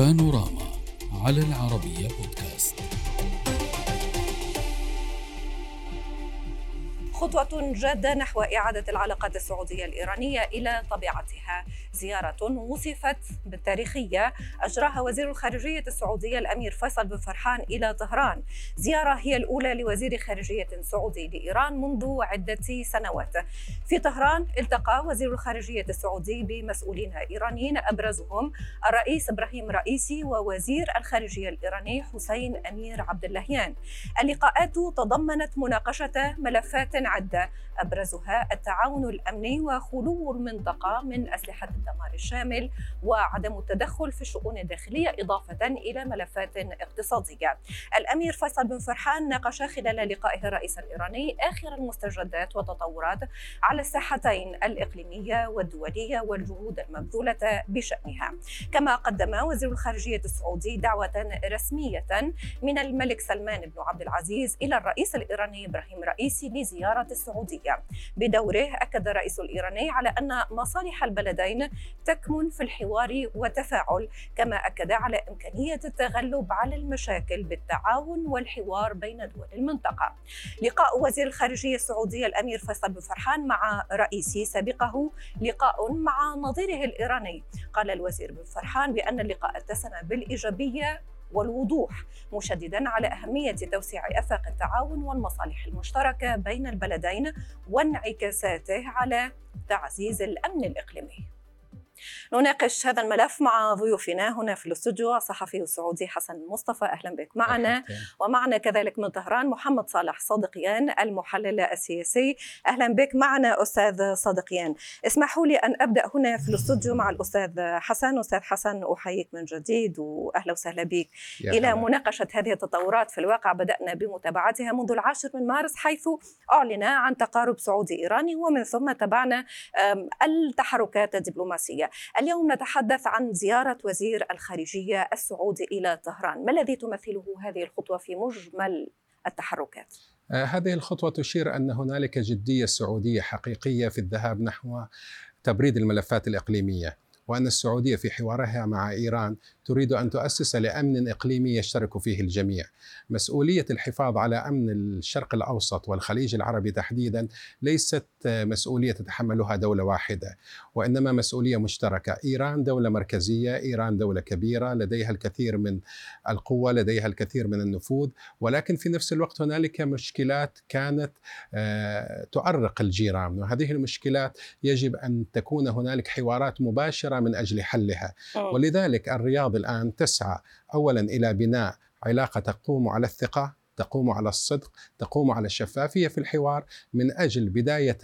بانوراما على العربية بودكاست. خطوة جادة نحو إعادة العلاقات السعودية الإيرانية إلى طبيعتها. زيارة وصفت بالتاريخية أجراها وزير الخارجية السعودية الأمير فيصل بن فرحان إلى طهران. زيارة هي الأولى لوزير خارجية سعودي لإيران منذ عدة سنوات. في طهران التقى وزير الخارجية السعودي بمسؤولين إيرانيين أبرزهم الرئيس إبراهيم رئيسي ووزير الخارجية الإيراني حسين أمير عبد اللهيان. اللقاءات تضمنت مناقشة ملفات عدة أبرزها التعاون الأمني وخلو المنطقة من أسلحة الدمار الشامل وعدم التدخل في الشؤون الداخلية إضافة إلى ملفات اقتصادية. الأمير فيصل بن فرحان ناقش خلال لقائه الرئيس الإيراني آخر المستجدات والتطورات على الساحتين الإقليمية والدولية والجهود المبذولة بشأنها. كما قدم وزير الخارجية السعودي دعوة رسمية من الملك سلمان بن عبد العزيز إلى الرئيس الإيراني إبراهيم رئيسي لزيارة السعودية. بدوره أكد الرئيس الإيراني على أن مصالح البلدين تكمن في الحوار والتفاعل كما أكد على إمكانية التغلب على المشاكل بالتعاون والحوار بين دول المنطقة. لقاء وزير الخارجية السعودي الأمير فيصل بن فرحان مع رئيسي سبقه لقاء مع نظيره الإيراني. قال الوزير بن فرحان بأن اللقاء اتسم بالإيجابية والوضوح مشددا على أهمية توسيع آفاق التعاون والمصالح المشتركة بين البلدين وانعكاساته على تعزيز الأمن الإقليمي. نناقش هذا الملف مع ضيوفنا هنا في الاستوديو الصحفي السعودي حسن مصطفى. أهلا بك. معنا ومعنا كذلك من طهران محمد صالح صادقيان المحلل السياسي. أهلا بك. معنا أستاذ صادقيان. اسمحوا لي أن أبدأ هنا في الاستوديو مع الأستاذ حسن. أستاذ حسن أحييك من جديد واهلا وسهلا بك. إلى حلو. مناقشة هذه التطورات في الواقع بدأنا بمتابعتها منذ العاشر من مارس حيث أعلن عن تقارب سعودي إيراني ومن ثم تابعنا التحركات الدبلوماسية. اليوم نتحدث عن زيارة وزير الخارجية السعودي إلى طهران ما الذي تمثله هذه الخطوة في مجمل التحركات؟ آه، هذه الخطوة تشير أن هنالك جدية سعودية حقيقية في الذهاب نحو تبريد الملفات الإقليمية وأن السعودية في حوارها مع إيران تريد أن تؤسس لأمن إقليمي يشترك فيه الجميع. مسؤولية الحفاظ على أمن الشرق الأوسط والخليج العربي تحديدا ليست مسؤولية تتحملها دولة واحدة وإنما مسؤولية مشتركة. إيران دولة مركزية إيران دولة كبيرة لديها الكثير من القوة لديها الكثير من النفوذ ولكن في نفس الوقت هنالك مشكلات كانت آه، تؤرق الجيران. وهذه المشكلات يجب أن تكون هنالك حوارات مباشرة من أجل حلها. ولذلك الرياض الآن تسعى أولا إلى بناء علاقة تقوم على الثقة تقوم على الصدق تقوم على الشفافية في الحوار من أجل بداية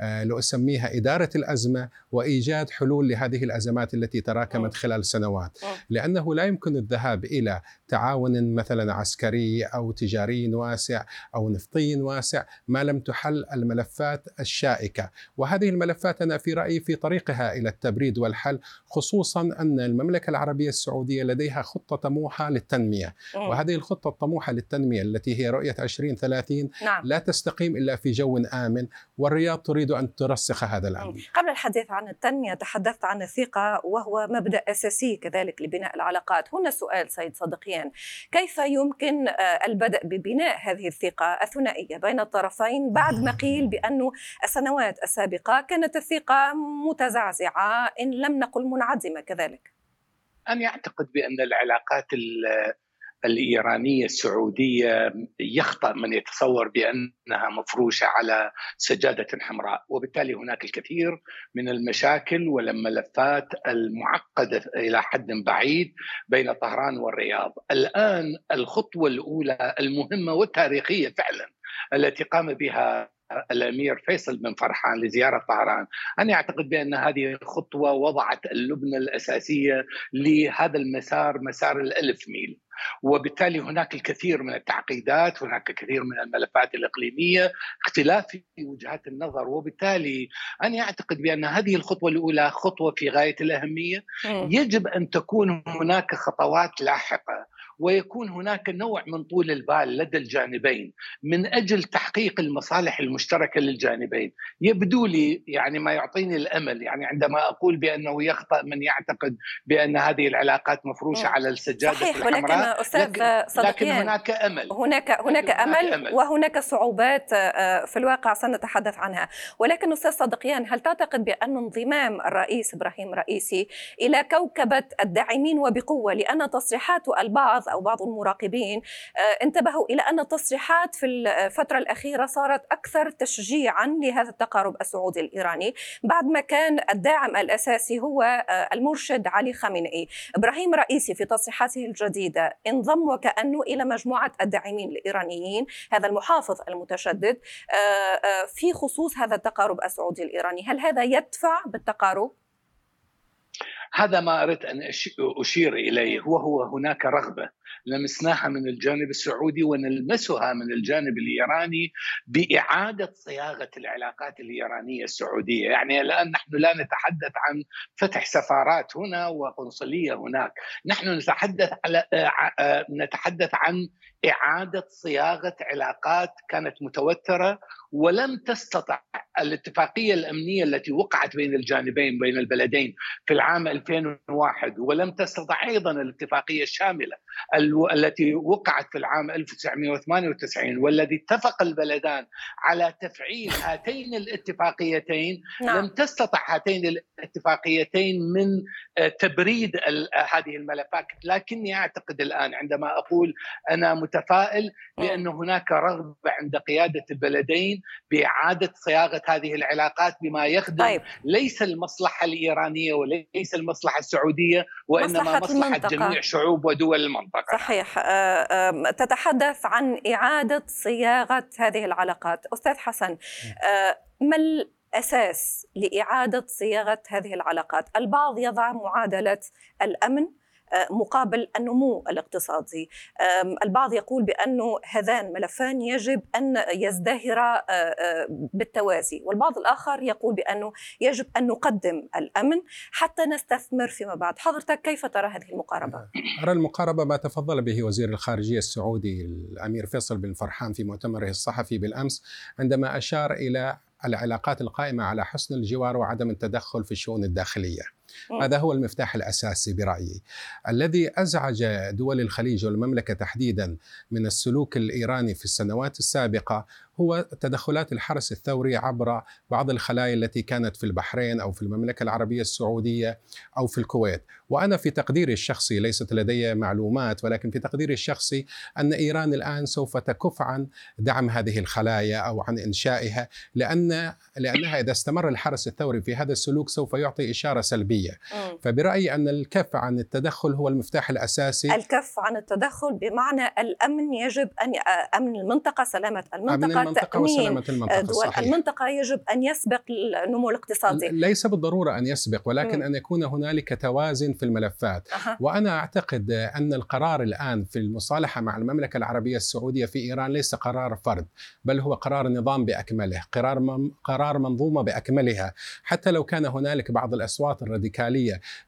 آه، لأسميها إدارة الأزمة وإيجاد حلول لهذه الأزمات التي تراكمت خلال سنوات. لأنه لا يمكن الذهاب إلى تعاون مثلا عسكري أو تجاري واسع أو نفطي واسع ما لم تحل الملفات الشائكة. وهذه الملفات أنا في رأيي في طريقها إلى التبريد والحل خصوصا أن المملكة العربية السعودية لديها خطة طموحة للتنمية. وهذه الخطة الطموحة للتنمية التي هي رؤية 2030 نعم. لا تستقيم إلا في جو آمن والرياض تريد أن ترسخ هذا الأمر. قبل الحديث عن التنمية تحدثت عن الثقة وهو مبدأ أساسي كذلك لبناء العلاقات. هنا سؤال سيد صدقيان كيف يمكن آه، البدء ببناء هذه الثقة الثنائية بين الطرفين بعد ما قيل بأن السنوات السابقة كانت الثقة متزعزعة إن لم نقل منعدمة كذلك؟ أنا أعتقد بأن العلاقات الإيرانية السعودية يخطأ من يتصور بأنها مفروشة على سجادة حمراء، وبالتالي هناك الكثير من المشاكل والملفات المعقدة إلى حد بعيد بين طهران والرياض. الآن الخطوة الأولى المهمة والتاريخية فعلا التي قام بها الأمير فيصل بن فرحان لزيارة طهران، أنا أعتقد بأن هذه خطوه وضعت اللبنة الأساسية لهذا المسار مسار الألف ميل. وبالتالي هناك الكثير من التعقيدات هناك الكثير من الملفات الإقليمية اختلاف في وجهات النظر. وبالتالي أنا أعتقد بأن هذه الخطوة الأولى خطوة في غاية الأهمية. يجب أن تكون هناك خطوات لاحقة. ويكون هناك نوع من طول البال لدى الجانبين من أجل تحقيق المصالح المشتركة للجانبين. يبدو لي يعني ما يعطيني الأمل يعني عندما أقول بأنه يخطأ من يعتقد بأن هذه العلاقات مفروشة على السجادة صحيح ولكن أستاذ لكن, لكن هناك أمل. هناك هناك أمل, أمل. وهناك صعوبات آه، في الواقع سنتحدث عنها. ولكن أستاذ صدقيان هل تعتقد بأن انضمام الرئيس إبراهيم رئيسي إلى كوكبة الداعمين وبقوة؟ لأن تصريحات البعض أو بعض المراقبين آه، انتبهوا إلى أن التصريحات في الفترة الأخيرة صارت أكثر تشجيعا لهذا التقارب السعودي الإيراني بعد ما كان الداعم الأساسي هو آه، المرشد علي خامنئي. إبراهيم رئيسي في تصريحاته الجديدة انضم وكأنه إلى مجموعة الداعمين الإيرانيين هذا المحافظ المتشدد آه، في خصوص هذا التقارب السعودي الإيراني. هل هذا يدفع بالتقارب؟ هذا ما اردت أن أشير إليه. وهو هناك رغبة لمسناها من الجانب السعودي ونلمسها من الجانب الإيراني بإعادة صياغة العلاقات الإيرانية السعودية، يعني الآن نحن لا نتحدث عن فتح سفارات هنا وقنصلية هناك، نحن نتحدث على نتحدث عن إعادة صياغة علاقات كانت متوترة ولم تستطع الاتفاقية الأمنية التي وقعت بين الجانبين بين البلدين في العام 2001 ولم تستطع أيضا الاتفاقية الشاملة التي وقعت في العام 1998 والذي اتفق البلدان على تفعيل هاتين الاتفاقيتين نعم. لم تستطع هاتين الاتفاقيتين من آه، تبريد هذه الملفات لكني أعتقد الآن عندما أقول أنا متفائل بأن هناك رغبة عند قيادة البلدين بإعادة صياغة هذه العلاقات بما يخدم طيب. ليس المصلحة الإيرانية وليس المصلحة السعودية وإنما مصلحة, مصلحة جميع شعوب ودول المنطقة صحيح. آه، تتحدث عن إعادة صياغة هذه العلاقات. أستاذ حسن آه، ما الأساس لإعادة صياغة هذه العلاقات؟ البعض يضع معادلة الأمن مقابل النمو الاقتصادي. البعض يقول بأنه هذان ملفان يجب أن يزدهرا بالتوازي والبعض الآخر يقول بأنه يجب أن نقدم الأمن حتى نستثمر فيما بعد. حضرتك كيف ترى هذه المقاربة؟ أرى المقاربة ما تفضل به وزير الخارجية السعودي الأمير فيصل بن فرحان في مؤتمره الصحفي بالأمس عندما أشار إلى العلاقات القائمة على حسن الجوار وعدم التدخل في الشؤون الداخلية. هذا هو المفتاح الأساسي برأيي. الذي أزعج دول الخليج والمملكة تحديدا من السلوك الإيراني في السنوات السابقة هو تدخلات الحرس الثوري عبر بعض الخلايا التي كانت في البحرين أو في المملكة العربية السعودية أو في الكويت، وأنا في تقديري الشخصي ليست لدي معلومات ولكن في تقديري الشخصي أن إيران الآن سوف تكف عن دعم هذه الخلايا أو عن إنشائها لأن لأنها إذا استمر الحرس الثوري في هذا السلوك سوف يعطي إشارة سلبية، فبرأيي أن الكف عن التدخل هو المفتاح الأساسي الكف عن التدخل بمعنى الأمن يجب أن أمن المنطقة سلامة المنطقة المنطقة وسلامة المنطقة دول صحيح. المنطقة يجب أن يسبق النمو الاقتصادي ليس بالضرورة أن يسبق ولكن م. أن يكون هنالك توازن في الملفات أه. وأنا أعتقد أن القرار الآن في المصالحة مع المملكة العربية السعودية في إيران ليس قرار فرد بل هو قرار نظام بأكمله قرار, من قرار منظومة بأكملها حتى لو كان هنالك بعض الأصوات الراديكالية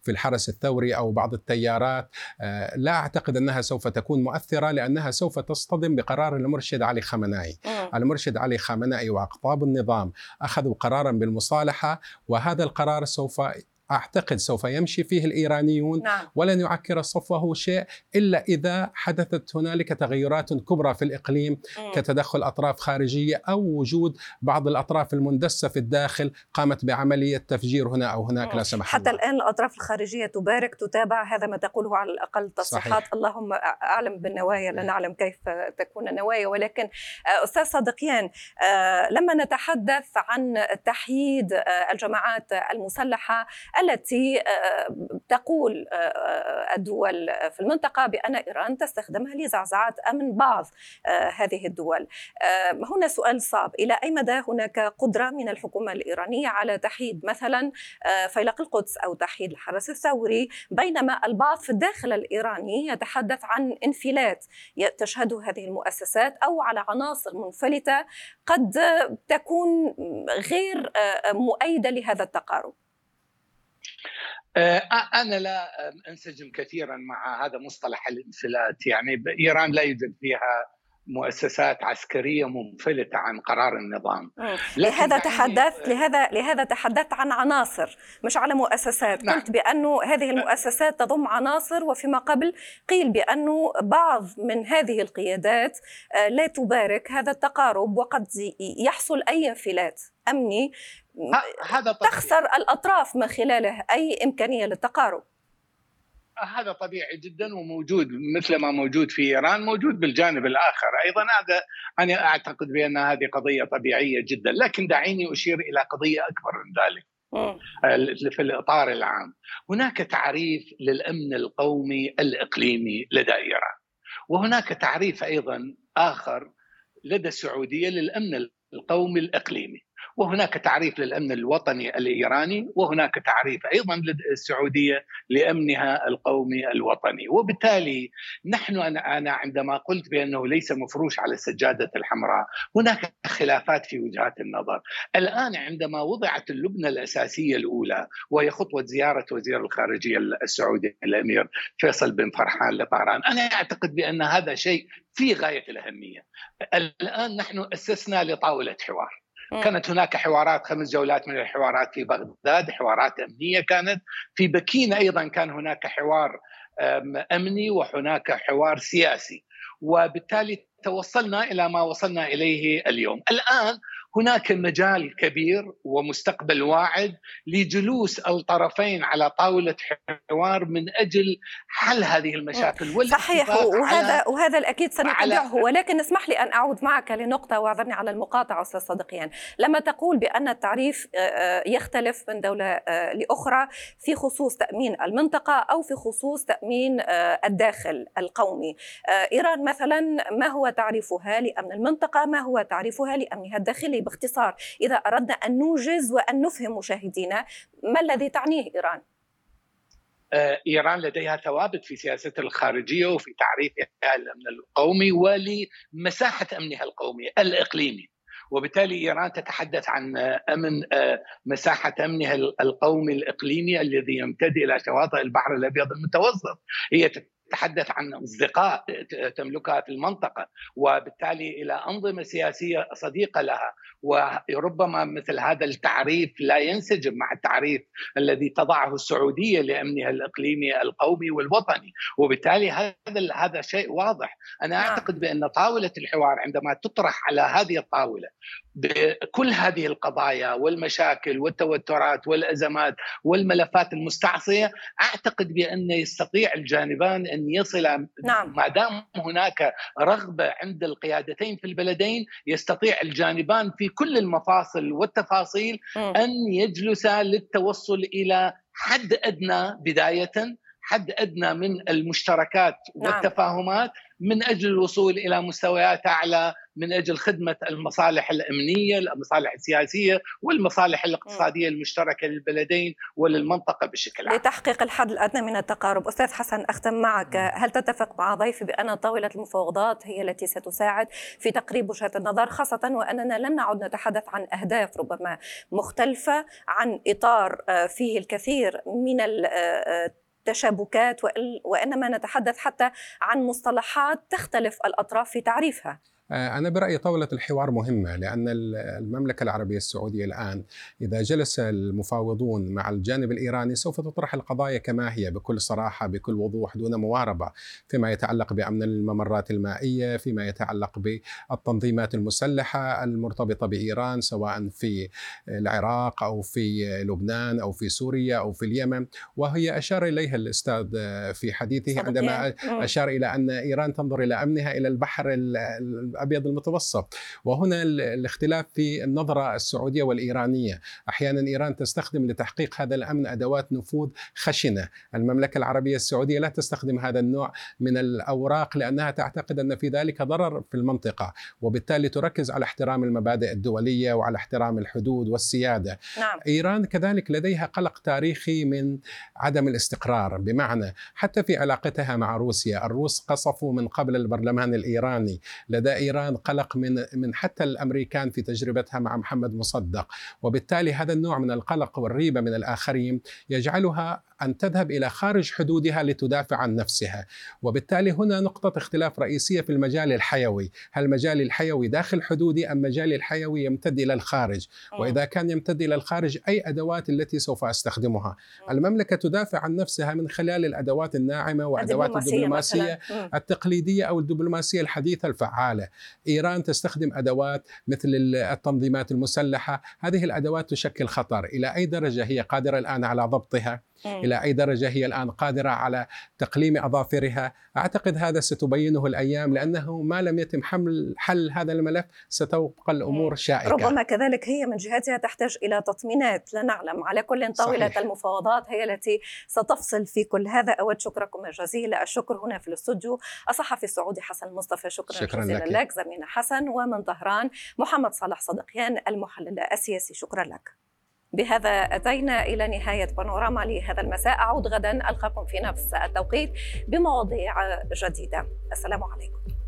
في الحرس الثوري أو بعض التيارات. آه، لا أعتقد أنها سوف تكون مؤثرة لأنها سوف تصطدم بقرار المرشد علي خامنائي المرشد علي خامنئي وأقطاب النظام أخذوا قرارا بالمصالحة وهذا القرار سوف أعتقد سوف يمشي فيه الإيرانيون نعم. ولن يعكر صفه شيء إلا إذا حدثت هنالك تغيرات كبرى في الإقليم م. كتدخل أطراف خارجية أو وجود بعض الأطراف المندسة في الداخل قامت بعملية تفجير هنا أو هناك لا سمح حتى الله. الآن الأطراف الخارجية تبارك تتابع هذا ما تقوله على الأقل تصريحات اللهم أعلم بالنوايا لا نعلم كيف تكون النوايا ولكن آه، أستاذ صدقيان آه، لما نتحدث عن تحييد آه، الجماعات المسلحة التي آه، تقول آه، آه، الدول في المنطقة بأن إيران تستخدمها لزعزعة أمن بعض هذه الدول. هنا سؤال صعب. إلى أي مدى هناك قدرة من الحكومة الإيرانية على تحييد مثلا فيلق القدس أو تحييد الحرس الثوري؟ بينما البعض في الداخل الإيراني يتحدث عن انفلات تشهده هذه المؤسسات أو على عناصر منفلتة قد تكون غير مؤيدة لهذا التقارب. أنا لا أنسجم كثيرا مع هذا مصطلح الانفلات. يعني إيران لا يوجد فيها مؤسسات عسكرية منفلتة عن قرار النظام. لهذا تحدثت لهذا لهذا تحدثت عن عناصر مش على مؤسسات. نعم. قلت بأنه هذه المؤسسات تضم عناصر وفيما قبل قيل بأنه بعض من هذه القيادات آه، لا تبارك هذا التقارب وقد يحصل أي انفلات أمني. هذا تخسر الأطراف من خلاله أي إمكانية للتقارب. هذا طبيعي جدا وموجود مثل ما موجود في إيران موجود بالجانب الآخر. أيضا هذا أنا أعتقد بأن هذه قضية طبيعية جدا لكن دعيني أشير إلى قضية أكبر من ذلك في الإطار العام. هناك تعريف للأمن القومي الإقليمي لدى إيران وهناك تعريف أيضا آخر لدى السعودية للأمن القومي الإقليمي. وهناك تعريف للأمن الوطني الإيراني وهناك تعريف أيضا للسعودية لأمنها القومي الوطني. وبالتالي نحن أنا عندما قلت بأنه ليس مفروش على السجادة الحمراء هناك خلافات في وجهات النظر. الآن عندما وضعت اللبنة الأساسية الأولى وهي خطوة زيارة وزير الخارجية السعودي الأمير فيصل بن فرحان لطهران أنا أعتقد بأن هذا شيء في غاية الأهمية. الآن نحن أسسنا لطاولة حوار. كانت هناك حوارات خمس جولات من الحوارات في بغداد حوارات أمنية كانت. في بكين أيضا كان هناك حوار أمني وهناك حوار سياسي. وبالتالي توصلنا إلى ما وصلنا إليه اليوم. الآن هناك مجال كبير ومستقبل واعد لجلوس الطرفين على طاولة حوار من أجل حل هذه المشاكل صحيح وهذا وهذا الأكيد سنتبعه ولكن اسمح لي أن أعود معك لنقطة واعذرني على المقاطعة أستاذ صدقيان، لما تقول بأن التعريف آه، آه، يختلف من دولة آه، لأخرى في خصوص تأمين المنطقة أو في خصوص تأمين الداخل القومي، إيران مثلا ما هو تعريفها لأمن المنطقة، ما هو تعريفها لأمنها الداخلي؟ باختصار. إذا أردنا أن نوجز وأن نفهم مشاهدينا ما الذي تعنيه إيران؟ آه، إيران لديها ثوابت في سياستها الخارجية وفي تعريفها الأمن القومي ولمساحة أمنها القومي الإقليمي. وبالتالي إيران تتحدث عن أمن آه، مساحة أمنها القومي الإقليمي الذي يمتد إلى شواطئ البحر الأبيض المتوسط. هي تتحدث عن أصدقاء تملكها في المنطقة وبالتالي إلى أنظمة سياسية صديقة لها. وربما مثل هذا التعريف لا ينسجم مع التعريف الذي تضعه السعودية لأمنها الإقليمي القومي والوطني. وبالتالي هذا هذا شيء واضح. أنا نعم. أعتقد بأن طاولة الحوار عندما تطرح على هذه الطاولة بكل هذه القضايا والمشاكل والتوترات والأزمات والملفات المستعصية أعتقد بأن يستطيع الجانبان أن يصلا نعم. ما دام هناك رغبة عند القيادتين في البلدين يستطيع الجانبان في كل المفاصل والتفاصيل م. أن يجلسا للتوصل إلى حد أدنى بداية حد أدنى من المشتركات نعم. والتفاهمات من أجل الوصول إلى مستويات أعلى من أجل خدمة المصالح الأمنية، المصالح السياسية والمصالح الاقتصادية المشتركة للبلدين وللمنطقة بشكل عام. لتحقيق الحد الأدنى من التقارب، أستاذ حسن أختم معك، هل تتفق مع ضيفي بأن طاولة المفاوضات هي التي ستساعد في تقريب وجهه النظر خاصة وأننا لم نعد نتحدث عن أهداف ربما مختلفة عن إطار آه، فيه الكثير من آه، تشابكات وإنما نتحدث حتى عن مصطلحات تختلف الأطراف في تعريفها. أنا برأيي طاولة الحوار مهمة لأن المملكة العربية السعودية الآن إذا جلس المفاوضون مع الجانب الإيراني سوف تطرح القضايا كما هي بكل صراحة بكل وضوح دون مواربة فيما يتعلق بأمن الممرات المائية فيما يتعلق بالتنظيمات المسلحة المرتبطة بإيران سواء في العراق أو في لبنان أو في سوريا أو في اليمن. وهي أشار إليها الأستاذ في حديثه عندما أشار إلى أن إيران تنظر إلى أمنها إلى البحر الأبيض المتوسط. وهنا الاختلاف في النظرة السعودية والإيرانية. أحيانا إيران تستخدم لتحقيق هذا الأمن أدوات نفوذ خشنة. المملكة العربية السعودية لا تستخدم هذا النوع من الأوراق لأنها تعتقد أن في ذلك ضرر في المنطقة. وبالتالي تركز على احترام المبادئ الدولية وعلى احترام الحدود والسيادة. نعم. إيران كذلك لديها قلق تاريخي من عدم الاستقرار. بمعنى حتى في علاقتها مع روسيا الروس قصفوا من قبل البرلمان الإيراني. لدى إيران قلق من من حتى الأمريكان في تجربتها مع محمد مصدق. وبالتالي هذا النوع من القلق والريبة من الآخرين يجعلها أن تذهب إلى خارج حدودها لتدافع عن نفسها. وبالتالي هنا نقطة اختلاف رئيسية في المجال الحيوي. هل مجالي الحيوي داخل حدودي أم مجالي الحيوي يمتد إلى الخارج؟ وإذا كان يمتد إلى الخارج أي أدوات التي سوف أستخدمها؟ المملكة تدافع عن نفسها من خلال الأدوات الناعمة وأدوات الدبلوماسية التقليدية أو الدبلوماسية الحديثة الفعالة. إيران تستخدم أدوات مثل التنظيمات المسلحة. هذه الأدوات تشكل خطر. إلى أي درجة هي قادرة الآن على ضبطها؟ إلى أي درجة هي الآن قادرة على تقليم أظافرها. أعتقد هذا ستبينه الأيام لأنه ما لم يتم حمل حل هذا الملف ستبقى الأمور شائكة. ربما كذلك هي من جهتها تحتاج إلى تطمينات. لا نعلم على كل طاولة صحيح. المفاوضات هي التي ستفصل في كل هذا. أود شكركم الجزيل الشكر هنا في الاستوديو. الصحفي السعودي حسن مصطفى شكرا, شكرا جزيلا لك. لك. زميلنا حسن ومن طهران محمد صالح صدقيان المحلل السياسي شكرا لك. بهذا أتينا إلى نهاية بانوراما لهذا المساء. أعود غدا ألقاكم في نفس التوقيت بمواضيع جديدة. السلام عليكم.